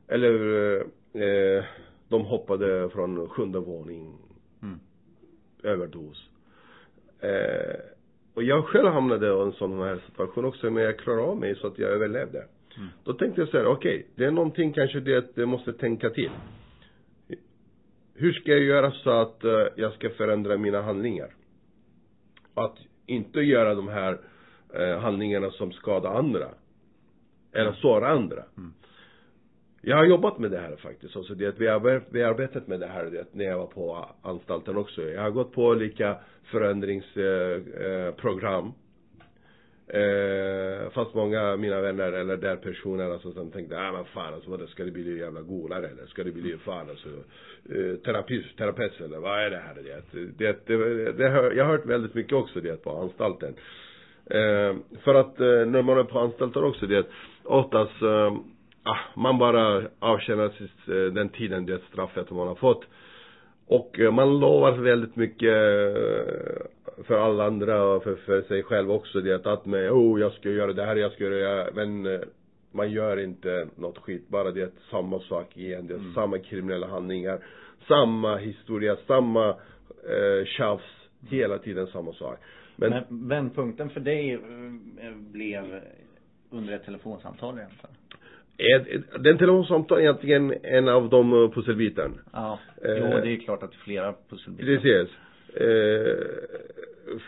S1: Eller eh, de hoppade från sjunde våning.
S2: Mm.
S1: Överdos. Eh, och jag själv hamnade i en sån här situation också, men jag klarade av mig så att jag överlevde.
S2: Mm.
S1: Då tänkte jag så här, okej, det är någonting kanske det att jag måste tänka till. Hur ska jag göra så att eh, jag ska förändra mina handlingar? Att inte göra de här eh, handlingarna som skadar andra. Eller sårar andra.
S2: Mm.
S1: Jag har jobbat med det här faktiskt. Alltså det att vi har vi har arbetat med det här det, när jag var på anstalten också. Jag har gått på olika förändringsprogram. Eh, eh, program. Eh, fast många av mina vänner eller där personer alltså som tänkte, ah men fan alltså vad ska det bli jävla golare eller ska det bli fan alltså eh, terapeut, terapeut eller vad är det här det, det, det, det hör, jag har hört väldigt mycket också det på anstalten. Eh, för att eh, när man är på anstalten också det, oftast eh, ah, man bara avtjänar eh, den tiden, det straffet man har fått. Och eh, man lovar väldigt mycket eh, för alla andra och för, för sig själv också det att med, oh jag ska göra det här, jag ska göra det men eh, man gör inte något skit, bara det är samma sak igen, det är
S2: Mm.
S1: samma kriminella handlingar, samma historia, samma eh, tjafs, hela tiden samma sak. Men,
S2: Men vändpunkten för dig blev under ett telefonsamtal egentligen?
S1: Är, den telefonsamtal är egentligen en av de eh, pusselbiten.
S2: Ja,
S1: Eh,
S2: jo det är klart att det är flera pusselbitar.
S1: Precis. Eh,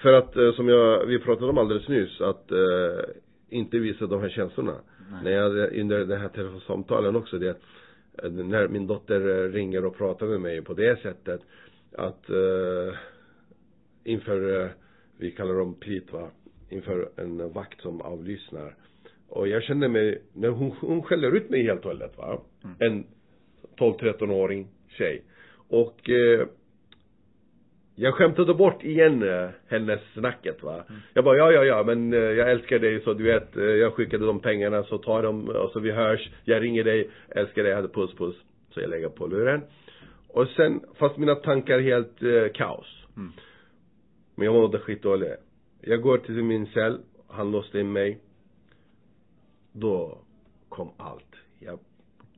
S1: för att, eh, som jag, vi pratade om alldeles nyss, att eh, inte visa de här känslorna.
S2: Nej.
S1: När jag, under det här telefonsamtalen också, det när min dotter ringer och pratar med mig på det sättet, att eh, inför, vi kallar dem prit va, inför en vakt som avlyssnar. Och jag kände mig, när hon, hon skäller ut mig helt och hållet va.
S2: Mm.
S1: En 12-13-åring tjej. Och eh, jag skämtade bort igen eh, hennes snacket va.
S2: Mm.
S1: Jag bara, ja ja ja men eh, jag älskar dig så du vet, eh, jag skickade de pengarna så tar dem och så vi hörs. Jag ringer dig, älskar dig, jag hade puss puss. Så jag lägger på luren. Och sen, fast mina tankar helt eh, kaos.
S2: Mm.
S1: Men jag mådde skitdåligt. Jag går till min cell, han låste in mig. Då kom allt. Jag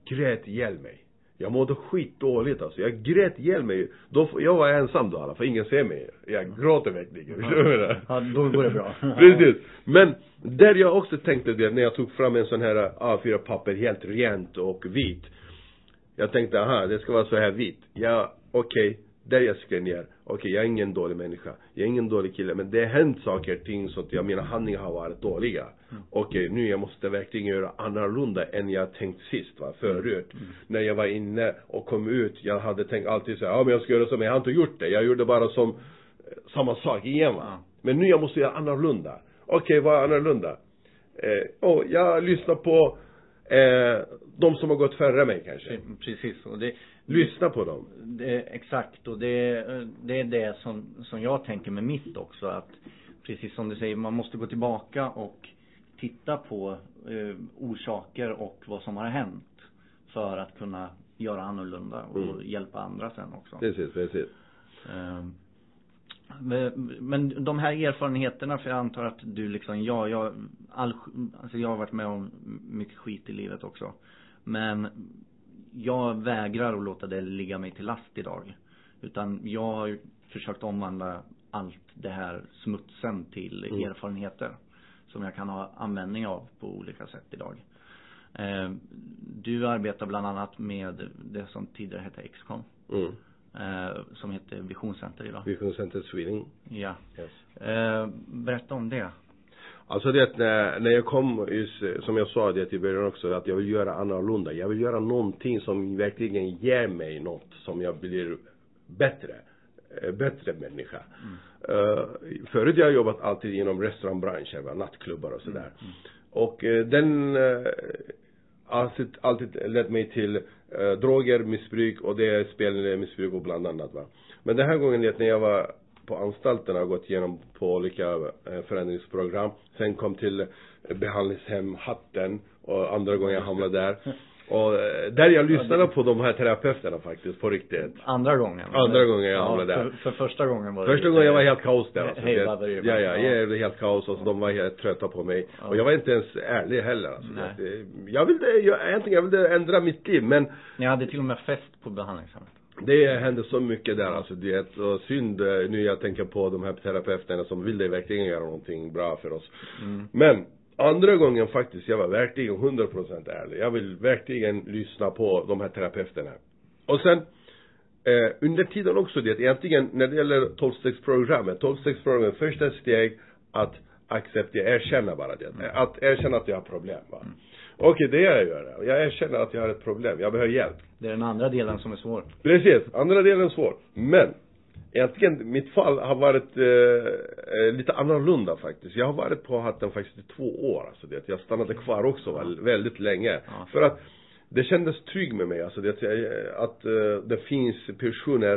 S1: grät ihjäl mig. Jag mådde skitdåligt alltså. Jag grät ihjäl mig. Då, jag var ensam då i alla fall, ingen ser mig. Jag gråter verkligen. Förstår du?
S2: Ja, då går det bra.
S1: Precis. Men där jag också tänkte det, när jag tog fram en sån här A4-papper helt rent och vit. Jag tänkte, aha, det ska vara så här vit. Ja, okej. Där jag skrev ner. Okej, jag är ingen dålig människa. Jag är ingen dålig kille. Men det har hänt saker och ting så att jag, mina handlingar har varit dåliga. Okej, nu jag måste verkligen göra annorlunda än jag tänkt sist va, förut. När jag var inne och kom ut, jag hade tänkt alltid så här, ja men jag ska göra så, men jag har inte gjort det. Jag gjorde bara som, eh, samma sak igen va.
S2: Ja.
S1: Men nu jag måste göra annorlunda. Okej, vad är annorlunda? Eh, oh, jag lyssnar på eh, de som har gått före mig kanske.
S2: Precis, och det
S1: Lyssna på dem.
S2: Det, exakt och det, det är det som, som jag tänker med mitt också att precis som du säger, man måste gå tillbaka och titta på eh, orsaker och vad som har hänt för att kunna göra annorlunda och
S1: Mm.
S2: hjälpa andra sen också.
S1: Precis, precis.
S2: Men- Men de här erfarenheterna, för jag antar att du liksom, ja, jag, all, alltså jag har varit med om mycket skit i livet också. Men jag vägrar att låta det ligga mig till last idag. Utan jag har försökt omvandla allt det här smutsen till
S1: Mm.
S2: erfarenheter. Som jag kan ha användning av på olika sätt idag. Eh, Du arbetar bland annat med det som tidigare hette Excon.
S1: Mm.
S2: Eh, som heter Visionscenter idag.
S1: Vision Center Sweden.
S2: Ja.
S1: Yes.
S2: Eh, berätta om det.
S1: Alltså det när, när jag kom, just, som jag sa det i början också, att jag vill göra annorlunda. Jag vill göra någonting som verkligen ger mig något, som jag blir bättre. eh, Bättre människa. Uh, förut jag jobbat alltid inom restaurangbranschen, nattklubbar och sådär. Och eh, den uh, alltid, alltid lett mig till uh, droger, missbruk och det är spelmissbruk och bland annat va. Men den här gången det när jag var på anstalterna och gått igenom på olika eh, förändringsprogram. Sen kom till eh, behandlingshem, hatten och andra gånger jag hamnade där. Och eh, där jag lyssnade på de här terapeuterna faktiskt, på riktigt.
S2: Andra gången?
S1: Andra gången jag
S2: ja,
S1: hamnade där.
S2: För, för första gången var det
S1: Första gången jag var helt kaos där alltså.
S2: Hej, var det?
S1: Ja, ja,
S2: Ja.
S1: jag är helt kaos och så de var helt trötta på mig.
S2: Ja.
S1: Och jag var inte ens ärlig heller alltså.
S2: Nej.
S1: Jag ville, jag, egentligen, jag ville ändra mitt liv men
S2: Ni hade till och med fest på behandlingshemmet.
S1: Det hände så mycket där alltså, det och synd eh, nu jag tänker på de här terapeuterna som ville verkligen göra någonting bra för oss.
S2: Mm.
S1: Men andra gången faktiskt, jag var verkligen 100% ärlig. Jag vill verkligen lyssna på de här terapeuterna. Och sen, eh, under tiden också det, egentligen när det gäller 12-stegsprogrammet, 12-stegsprogrammet, första steg att acceptera, erkänna bara det. Att erkänna att jag har problem va. Okej, det jag gör, jag erkänner att jag har ett problem, jag behöver hjälp.
S2: Det är den andra delen som är svår.
S1: Precis, andra delen är svår. Men, egentligen, mitt fall har varit eh, eh, lite annorlunda faktiskt. Jag har varit på hatten faktiskt i två år, alltså det. Jag stannade kvar också väl, väldigt länge.
S2: Ja.
S1: För att det kändes trygg med mig, alltså det, jag- att eh, det finns personer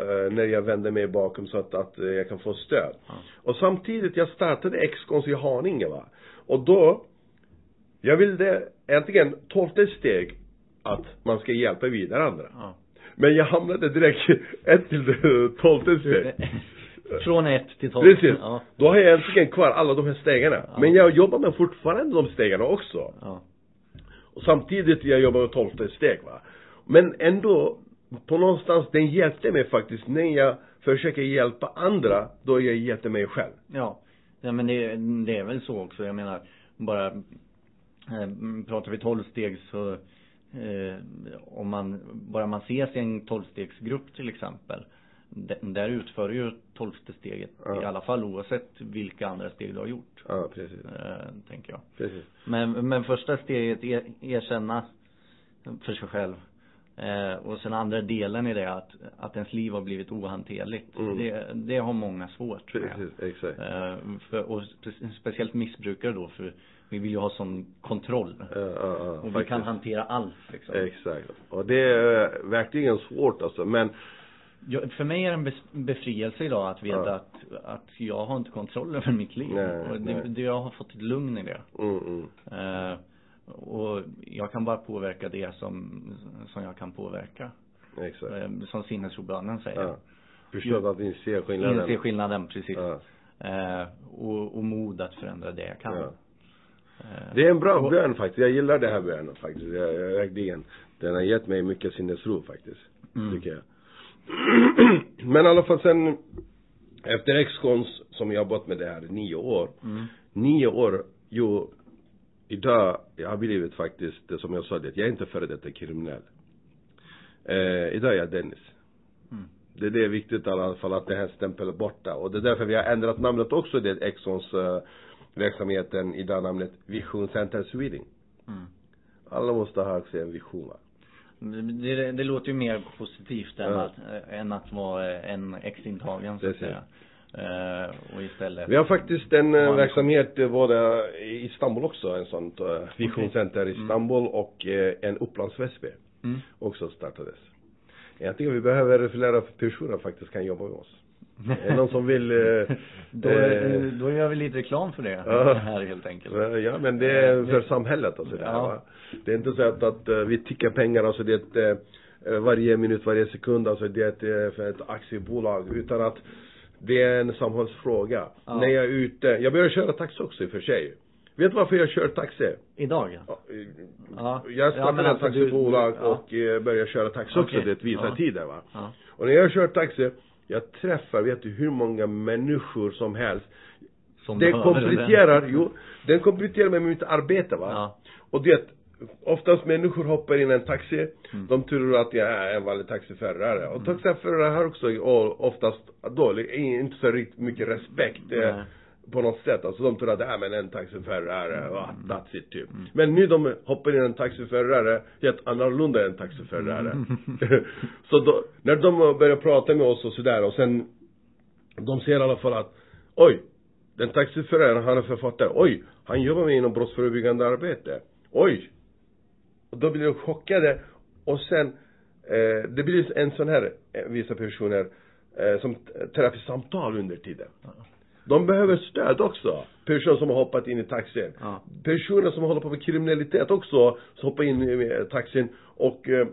S1: eh, när jag vänder mig bakom så att, att jag kan få stöd.
S2: Ja.
S1: Och samtidigt, jag startade X-Cons i Haninge va. Och då, jag ville egentligen tolfte steg att man ska hjälpa vidare andra.
S2: Ja.
S1: Men jag hamnade direkt ett till tolfte steg.
S2: Från ett till tolv.
S1: Precis.
S2: Ja.
S1: Då har jag egentligen kvar alla de här stegen.
S2: Ja.
S1: Men jag jobbar med fortfarande de stegen också.
S2: Ja.
S1: Och samtidigt jag jobbar med tolfte steg va. Men ändå, på någonstans, den hjälpte mig faktiskt när jag försöker hjälpa andra, då jag hjälpte mig själv.
S2: Ja. ja men det, det är väl så också. Jag menar, bara pratar vi tolv steg så eh, om man, bara man ses i en tolvstegsgrupp till exempel. Där utför ju tolfte steget
S1: Ja.
S2: i alla fall oavsett vilka andra steg du har gjort.
S1: Ja, precis.
S2: Eh, tänker jag.
S1: Precis.
S2: Men, men första steget är erkänna för sig själv. Eh, och sen andra delen i det att, att ens liv har blivit ohanterligt.
S1: Mm.
S2: Det, det har många svårt med.
S1: Precis, exakt.
S2: Eh, för, och spe, speciellt missbrukare då för vi vill ju ha sån kontroll.
S1: Ja, ja, ja,
S2: och vi
S1: faktiskt.
S2: kan hantera allt liksom.
S1: Exakt. Och det är verkligen svårt alltså, men
S2: Jag, för mig är det en befrielse idag att veta
S1: Ja.
S2: att, att jag har inte kontroll över mitt liv.
S1: Nej,
S2: och det, det, jag har fått ett lugn i det.
S1: mm, mm.
S2: Eh, och jag kan bara påverka det som, som jag kan påverka.
S1: Exakt.
S2: Eh, som sinnesrobönen säger.
S1: Ja. Förstå att inse skillnaden.
S2: Inse skillnaden, precis.
S1: Ja.
S2: Eh, och, och mod att förändra det jag kan.
S1: Ja.
S2: Eh,
S1: Det är en bra bön faktiskt. Jag gillar det här bönen faktiskt. Jag, jag, verkligen. Den har gett mig mycket sinnesro faktiskt.
S2: Mm.
S1: Tycker jag. Men i alla fall sen, efter X-Cons som jag jobbat med det här i nio år.
S2: Mm.
S1: Nio år, jo, idag, jag har blivit faktiskt, det som jag sa det, jag är inte före detta kriminell. Eh, idag är jag Dennis.
S2: Mm.
S1: Det, det är viktigt i alla fall att den här stämpeln är borta. Och det är därför vi har ändrat namnet också, det Exxons uh, verksamheten, idag namnet Vision Center Sweden.
S2: Mm.
S1: Alla måste ha också en vision va?
S2: Det, det, det låter ju mer positivt än,
S1: Ja.
S2: att, eh, än att vara en ex-intagen så att säga. Eh, och istället
S1: Vi har faktiskt en uh,
S2: Ja,
S1: verksamhet uh, både i Istanbul också, en sån uh, Vision
S2: Okej.
S1: Center i
S2: Mm.
S1: Istanbul och uh, en Upplands Väsby
S2: mm.
S1: också startades. Jag tycker vi behöver flera personer faktiskt kan jobba med oss. Är det någon som vill uh,
S2: då,
S1: eh,
S2: då gör vi lite reklam för det
S1: Ja.
S2: här helt enkelt.
S1: Ja men det är för samhället alltså det
S2: Ja.
S1: va? Det är inte så att, att eh, vi tycker pengar alltså det är ett, eh, varje minut, varje sekund alltså det är ett, eh, för ett aktiebolag utan att det är en samhällsfråga.
S2: Ja.
S1: När jag är ute, jag börjar köra taxi också i och för sig. Vet du varför jag kör taxi?
S2: Idag ja.
S1: Ja, eh,
S2: Ja.
S1: Jag
S2: Ja,
S1: startade ett
S2: alltså, du-
S1: taxibolag
S2: du- ja.
S1: och eh, började köra taxi också,
S2: Okej.
S1: det visar
S2: Ja.
S1: tider va.
S2: Ja.
S1: Och när jag kör taxi, jag träffar, vet du hur många människor som helst
S2: Som
S1: det kompletterar, jo, den kompletterar med mitt arbete va.
S2: Ja.
S1: Och det, oftast människor hoppar in i en taxi,
S2: Mm.
S1: de tror att jag är en vanlig taxiförare. Och taxiförare har också oftast dålig, inte så riktigt mycket respekt
S2: Nej.
S1: På något sätt. Alltså de tror att, ja men en taxiförare,
S2: Mm.
S1: that's it typ. Men nu de hoppar in en taxiförare, helt annorlunda än taxiförare.
S2: Mm.
S1: så då, när de börjar prata med oss och sådär och sen, de ser i alla fall att, oj, den taxiföraren, han är författare. Oj, han jobbar med inom brottsförebyggande arbete. Oj. Och då blir de chockade. Och sen, eh, det blir en sån här, eh, vissa personer, eh, som terapisamtal under tiden. De behöver stöd också. Personer som har hoppat in i taxin.
S2: Ja.
S1: Personer som håller på med kriminalitet också, som hoppar in i eh, taxin och eh,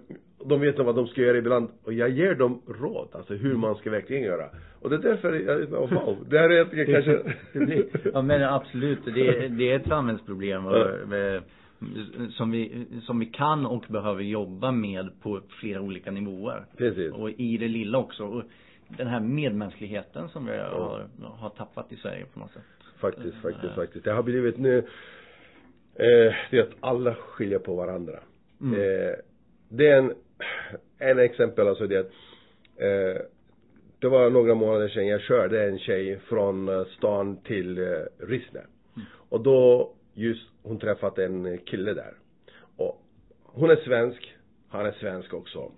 S1: de vet vad de ska göra ibland. Och jag ger dem råd, alltså hur man ska verkligen göra. Och det är därför, jag, wow, det här är egentligen kanske
S2: det blir, ja men absolut, det, är- det är ett samhällsproblem och, eh, som vi, som vi kan och behöver jobba med på flera olika nivåer.
S1: Precis.
S2: Och i det lilla också. Och den här medmänskligheten som vi har, har tappat i Sverige på något sätt.
S1: Faktiskt, faktiskt,
S2: Ja.
S1: faktiskt. Det har blivit nu, eh, det är att alla skiljer på varandra.
S2: Mm.
S1: Eh, det är en, en exempel alltså det att, eh, det var några månader sedan jag körde en tjej från eh, stan till eh, Rissne. Och då just, hon träffat en kille där. Och hon är svensk, han är svensk också.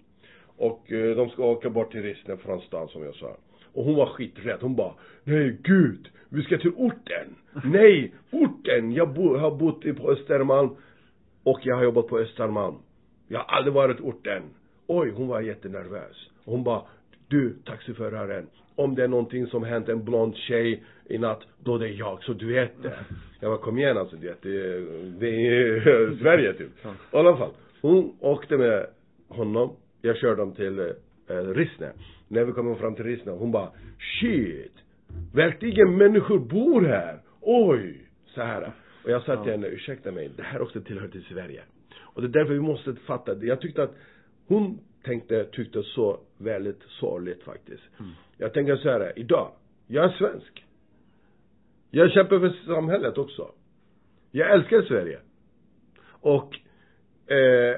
S1: Och eh, de ska åka bort till Rissne från stan som jag sa. Och hon var skiträdd. Hon bara, nej gud, vi ska till orten. Nej, orten. Jag bo, har bott på Östermalm. Och jag har jobbat på Östermalm. Jag har aldrig varit orten. Oj, hon var jättenervös. Hon bara, du taxiföraren. Om det är någonting som hänt en blond tjej i natt, då är det jag, så du vet det. Jag bara, kom igen alltså, det är, det är Sverige typ. I alla fall. Hon åkte med honom. Jag körde dem till eh, Rissne. När vi kom fram till Rissne, hon bara, shit. Verkligen människor bor här. Oj. Så här. Och jag sa till henne, ursäkta mig, det här också tillhör till Sverige. Och det är därför vi måste fatta det. Jag tyckte att hon tänkte, tyckte så väldigt sorgligt faktiskt. Jag tänker så här, idag, jag är svensk. Jag kämpar för samhället också. Jag älskar Sverige. Och eh,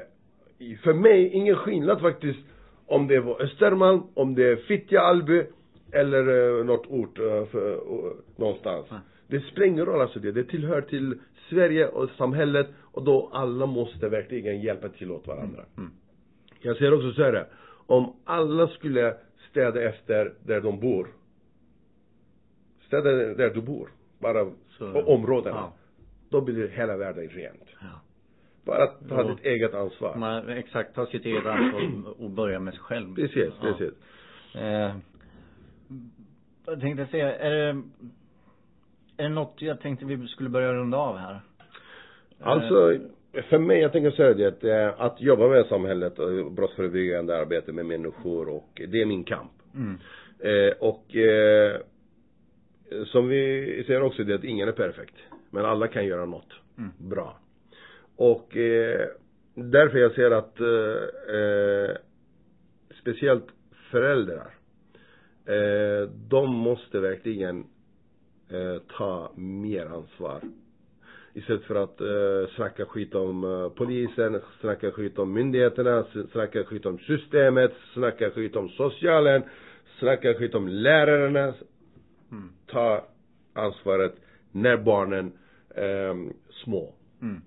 S1: för mig, ingen skillnad faktiskt om det var Östermalm, om det är Fittja, Alby eller eh, något ort eh, för, eh, någonstans.
S2: Ja.
S1: Det spelar ingen roll alltså det. Det tillhör till Sverige och samhället och då alla måste verkligen hjälpa till åt varandra.
S2: Mm.
S1: Jag ser också så här, om alla skulle städa efter där de bor. Städa där du bor. Bara
S2: Så-
S1: på områdena.
S2: Ja.
S1: Då blir hela världen rent. Bara att ta ditt eget ansvar.
S2: Man, exakt, ta sitt eget ansvar och börja med sig själv.
S1: Precis,
S2: Ja.
S1: precis.
S2: Eh, jag tänkte säga, är det, är det något jag tänkte vi skulle börja runda av här?
S1: Alltså, för mig, jag tänker säga det att, eh, att jobba med samhället och brottsförebyggande arbete med människor och det är min kamp.
S2: Mm.
S1: Eh, och eh, som vi ser också det att ingen är perfekt. Men alla kan göra något
S2: Mm.
S1: bra. Och eh, därför jag ser att eh, eh, speciellt föräldrar eh, de måste verkligen eh, ta mer ansvar. Istället för att eh, snacka skit om eh, polisen, snacka skit om myndigheterna, snacka skit om systemet, snacka skit om socialen, snacka skit om lärarna.
S2: Mm.
S1: Ta ansvaret när barnen är små.
S2: Mm.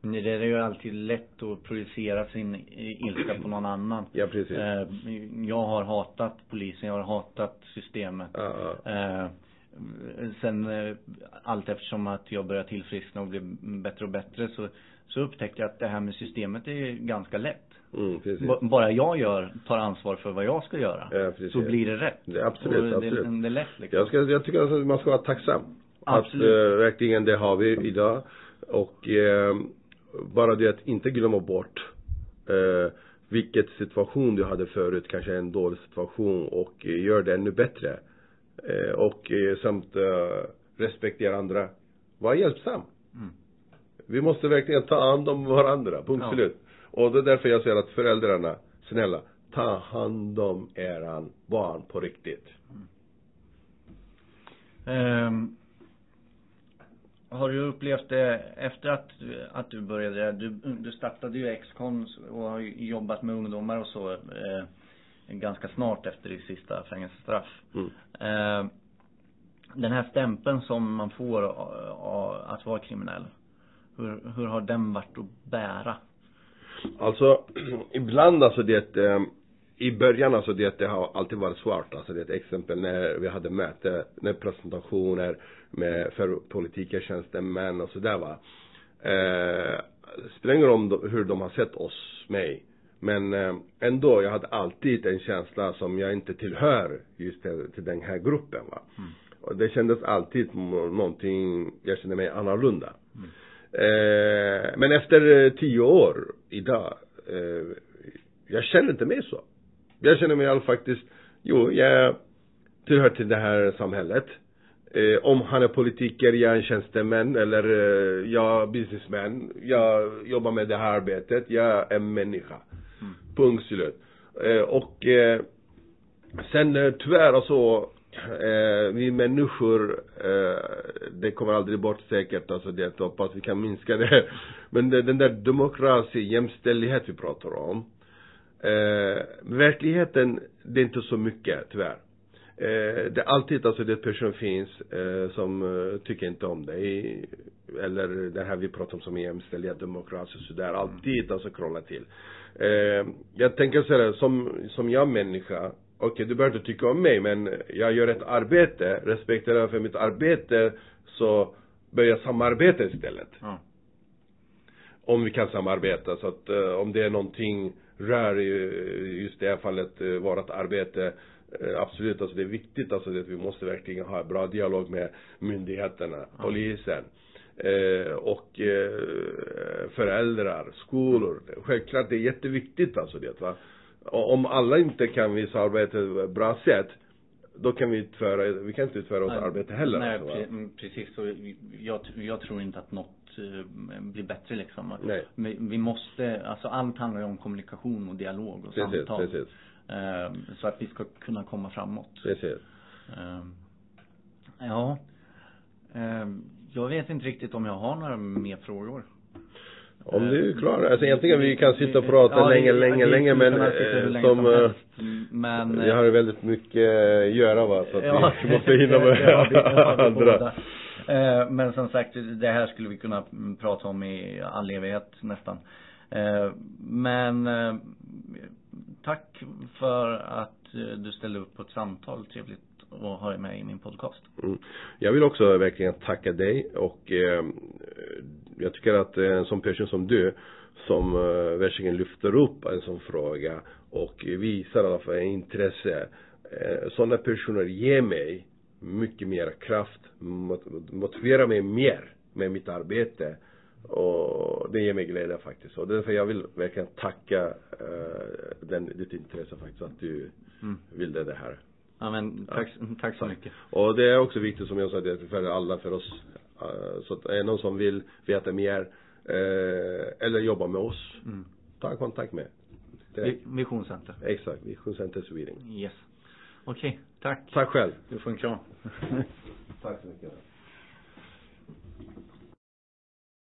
S2: Men det är ju alltid lätt att projicera sin ilska på någon annan.
S1: Ja, precis.
S2: Eh, jag har hatat polisen, jag har hatat systemet.
S1: Ja, ja.
S2: Eh, sen eh, allt eftersom att jag började tillfriskna och blev bättre och bättre så, så upptäckte jag att det här med systemet är ganska lätt.
S1: Mm, precis.
S2: Bara jag gör, tar ansvar för vad jag ska göra.
S1: Ja, precis.
S2: så blir det rätt.
S1: Det- absolut,
S2: och det,
S1: absolut.
S2: Det är lätt liksom.
S1: Jag, ska, jag tycker att man ska vara tacksam.
S2: Absolut.
S1: Att eh, verkligen det har vi idag. Och eh, bara det att inte glömma bort eh, vilket situation du hade förut, kanske en dålig situation och eh, gör det ännu bättre. Eh, och eh, samt eh, respektera andra. Var hjälpsam.
S2: Mm.
S1: Vi måste verkligen ta hand om varandra, punkt
S2: Ja.
S1: slut. Och det är därför jag säger att föräldrarna, snälla, ta hand om eran barn på riktigt.
S2: Ehm, har du upplevt det efter att, att du började, du, du startade ju X-con och har jobbat med ungdomar och så eh, ganska snart efter ditt sista fängelsestraff.
S1: Mm.
S2: Eh, den här stämpeln som man får av, av att vara kriminell, hur, hur har den varit att bära?
S1: Alltså, ibland alltså det, eh, i början alltså det, det har alltid varit svårt. Alltså det är ett exempel när vi hade möte, när presentationer med, för politiker, tjänstemän och sådär va. Eh, spelar ingen roll hur de har sett oss, mig. Men eh, ändå, jag hade alltid en känsla som jag inte tillhör just till, till den här gruppen va. Och det kändes alltid någonting, jag kände mig annorlunda.
S2: Mm.
S1: Eh, men efter eh, tio år idag, eh, jag känner inte mig så. Jag känner mig fall faktiskt, jo, jag tillhör till det här samhället. Eh, om han är politiker, jag är en tjänsteman eller eh, jag är businessman. Jag jobbar med det här arbetet. Jag är en människa.
S2: Mm.
S1: Punkt slut. Eh, och eh, sen eh, tyvärr alltså eh, vi människor, eh, det kommer aldrig bort säkert alltså det hoppas vi kan minska det. Men det, den där demokrati, jämställdhet vi pratar om. Eh, verkligheten, det är inte så mycket tyvärr. Eh, det är alltid alltså det person finns eh, som eh, tycker inte om dig. Eller det här vi pratar om som är jämställdhet, demokrati och sådär. Alltid alltså krångla till. Eh, jag tänker så här, som, som jag människa, okej du behöver inte tycka om mig men jag gör ett arbete, respekterar för mitt arbete så börjar jag samarbeta istället
S2: Ja.
S1: om vi kan samarbeta så att eh, om det är någonting rör just det här fallet uh, vårt arbete eh, absolut alltså det är viktigt alltså att vi måste verkligen ha bra dialog med myndigheterna, polisen eh, och eh, föräldrar, skolor. Självklart det är jätteviktigt alltså det va. Och om alla inte kan vi samarbeta på ett bra sätt då kan vi utföra, vi kan inte utföra vårt arbete heller
S2: Nej,
S1: alltså,
S2: mm, precis. Så jag, jag tror inte att något eh, blir bättre liksom.
S1: Nej.
S2: Vi, måste, alltså allt handlar ju om kommunikation och dialog och
S1: Precis,
S2: samtal.
S1: precis,
S2: Eh, så att vi ska kunna komma framåt.
S1: precis.
S2: Eh, ja. Eh, jag vet inte riktigt om jag har några mer frågor.
S1: Om du är klar, alltså egentligen vi kan sitta och prata
S2: Ja,
S1: länge, länge, länge men eh,
S2: länge
S1: som,
S2: som
S1: eh.
S2: Men
S1: vi har väldigt mycket att göra va, så att
S2: Ja,
S1: vi måste hinna med
S2: har vi
S1: andra.
S2: Eh, Men som sagt, det här skulle vi kunna prata om i all evighet nästan. Eh, Men eh, tack för att eh, du ställde upp på ett samtal. Trevligt att ha dig med i min podcast.
S1: Mm. Jag vill också verkligen tacka dig och eh, jag tycker att en sån person som du som eh, verkligen lyfter upp en sån fråga och visar i alla fall intresse. Sådana personer ger mig mycket mer kraft, mot- motiverar mig mer med mitt arbete och det ger mig glädje faktiskt. Och därför jag vill verkligen tacka eh, den, ditt intresse faktiskt att du
S2: Mm.
S1: ville det här.
S2: Ja men tack, tack så mycket.
S1: Och det är också viktigt som jag sa, det för alla för oss. eh, Så att är det någon som vill veta mer eh, eller jobba med oss,
S2: Mm.
S1: ta kontakt med.
S2: Vi- Visionscenter.
S1: exakt, Vision Center Sweden.
S2: Yes. Okej, tack.
S1: Tack själv.
S2: Du får en kram.
S1: Tack så mycket.